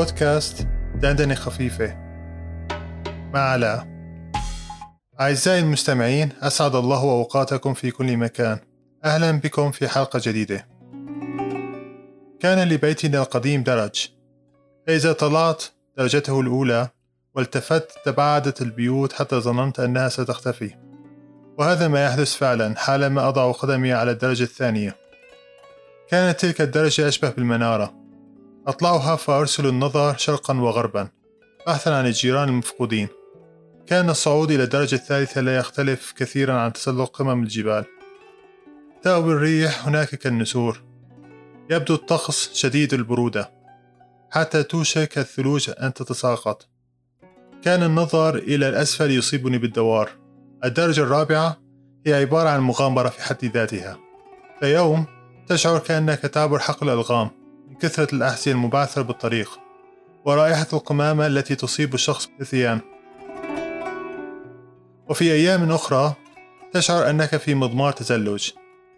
بودكاست دندنة خفيفة. مع علاء. أعزائي المستمعين أسعد الله أوقاتكم في كل مكان. أهلا بكم في حلقة جديدة. كان لبيتنا القديم درج. فإذا طلعت درجته الأولى والتفت تباعدت البيوت حتى ظننت أنها ستختفي. وهذا ما يحدث فعلا حالما أضع قدمي على الدرجة الثانية. كانت تلك الدرجة أشبه بالمنارة. أطلعها فأرسل النظر شرقا وغربا بحثا عن الجيران المفقودين. كان الصعود إلى الدرجة الثالثة لا يختلف كثيرا عن تسلق قمم الجبال. تأوي الريح هناك كالنسور. يبدو الطقس شديد البرودة حتى توشك الثلوج أن تتساقط. كان النظر إلى الأسفل يصيبني بالدوار. الدرجة الرابعة هي عبارة عن مغامرة في حد ذاتها. فيوم تشعر كأنك تعبر حقل الألغام. من كثرة الأحذية المبعثرة بالطريق ورائحة القمامة التي تصيب الشخص بالثيان. وفي أيام أخرى تشعر أنك في مضمار تزلج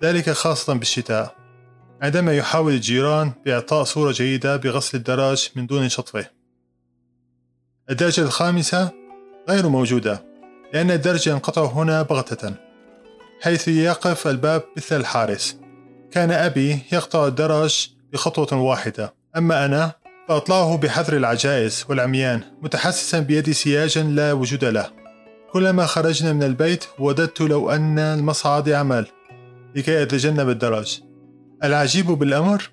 ذلك خاصة بالشتاء عندما يحاول الجيران بإعطاء صورة جيدة بغسل الدراج من دون شطفه. الدرجة الخامسة غير موجودة لأن الدرج ينقطع هنا بغتة حيث يقف الباب مثل الحارس. كان أبي يقطع الدرج بخطوة واحدة. أما أنا فأطلعه بحذر العجائز والعميان متحسسا بيدي سياجا لا وجود له. كلما خرجنا من البيت وددت لو أن المصعد يعمل لكي أتجنب الدرج. العجيب بالأمر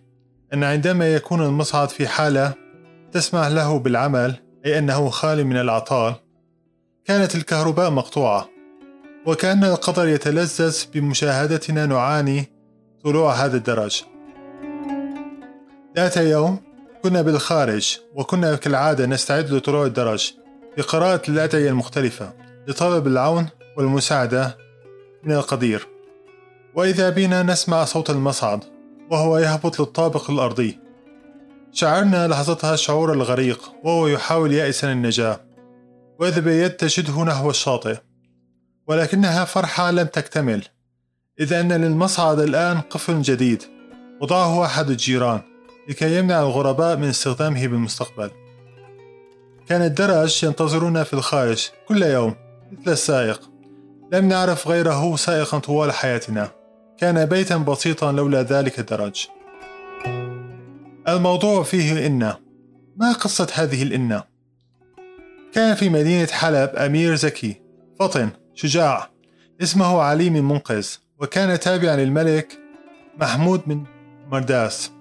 أن عندما يكون المصعد في حالة تسمح له بالعمل أي أنه خال من الأعطال كانت الكهرباء مقطوعة. وكأن القدر يتلذذ بمشاهدتنا نعاني طلوع هذا الدرج. ذات يوم كنا بالخارج وكنا كالعادة نستعد لطلوع الدرج لقراءة الأدعية المختلفة لطلب العون والمساعدة من القدير. وإذا بنا نسمع صوت المصعد وهو يهبط للطابق الأرضي. شعرنا لحظتها شعور الغريق وهو يحاول يائسا النجاة. وإذا بيد تشده نحو الشاطئ. ولكنها فرحة لم تكتمل. إذ أن للمصعد الآن قفل جديد. وضعه أحد الجيران. لكي يمنع الغرباء من استخدامه بالمستقبل. كان الدرج ينتظرنا في الخارج كل يوم مثل السائق. لم نعرف غيره سائقا طوال حياتنا. كان بيتا بسيطا لولا ذلك الدرج الموضوع فيه إن ما قصة هذه الإنة؟ كان في مدينة حلب أمير زكي فطن شجاع. اسمه علي من منقذ وكان تابعا للملك محمود من مرداس.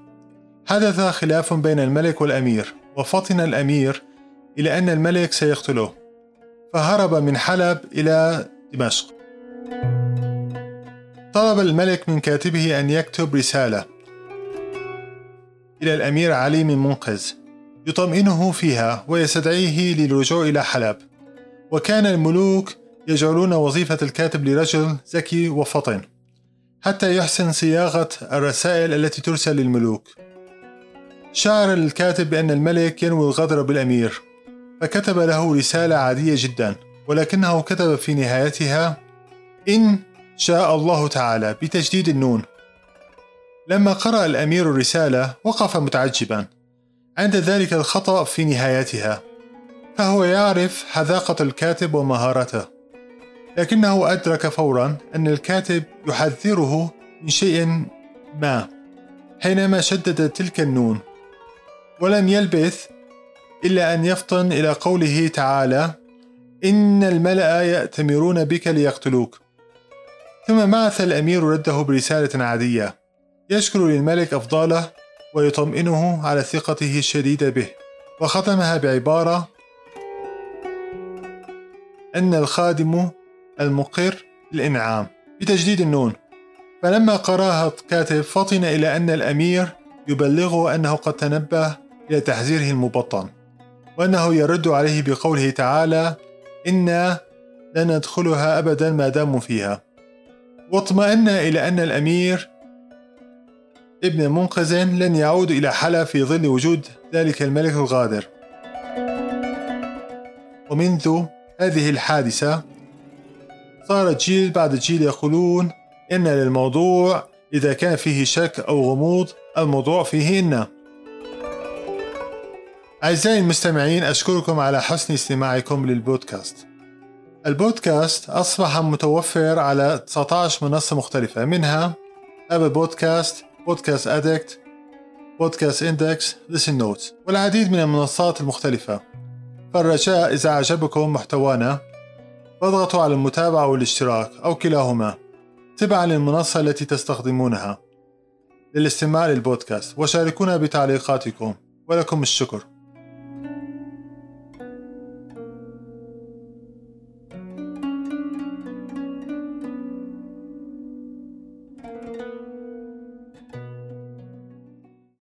حدث خلاف بين الملك والأمير وفطن الأمير إلى أن الملك سيقتله فهرب من حلب إلى دمشق. طلب الملك من كاتبه أن يكتب رسالة إلى الأمير علي من منقذ يطمئنه فيها ويستدعيه للرجوع إلى حلب. وكان الملوك يجعلون وظيفة الكاتب لرجل ذكي وفطن حتى يحسن صياغة الرسائل التي ترسل للملوك. شعر الكاتب بأن الملك ينوي الغدر بالأمير فكتب له رسالة عادية جدا ولكنه كتب في نهايتها إن شاء الله تعالى بتجديد النون. لما قرأ الأمير الرسالة وقف متعجبا. عند ذلك الخطأ في نهايتها فهو يعرف حذاقة الكاتب ومهارته. لكنه أدرك فورا أن الكاتب يحذره من شيء ما حينما شدد تلك النون. ولم يلبث إلا أن يفطن إلى قوله تعالى إن الملأ يأتمرون بك ليقتلوك. ثم بعث الأمير رده برسالة عادية يشكر للملك أفضاله ويطمئنه على ثقته الشديدة به وختمها بعبارة أن الخادم المقر الإنعام بتجديد النون فلما قرأها الكاتب فطن إلى أن الأمير يبلغه أنه قد تنبه إلى تحذيره المبطن وأنه يرد عليه بقوله تعالى إنا لن ندخلها أبدا ما داموا فيها واطمأن إلى أن الأمير ابن منقذ لن يعود إلى حلب في ظل وجود ذلك الملك الغادر. ومنذ هذه الحادثة صار جيل بعد جيل يقولون إن للموضوع إذا كان فيه شك أو غموض الموضوع فيه إن. أعزائي المستمعين أشكركم على حسن استماعكم للبودكاست. البودكاست أصبح متوفر على 19 منصة مختلفة منها Apple Podcasts بودكاست Addict Podcast Index Listen Notes والعديد من المنصات المختلفة. فالرجاء إذا أعجبكم محتوانا فاضغطوا على المتابعة والاشتراك أو كلاهما. تبعا للمنصة التي تستخدمونها. للاستماع للبودكاست وشاركونا بتعليقاتكم ولكم الشكر.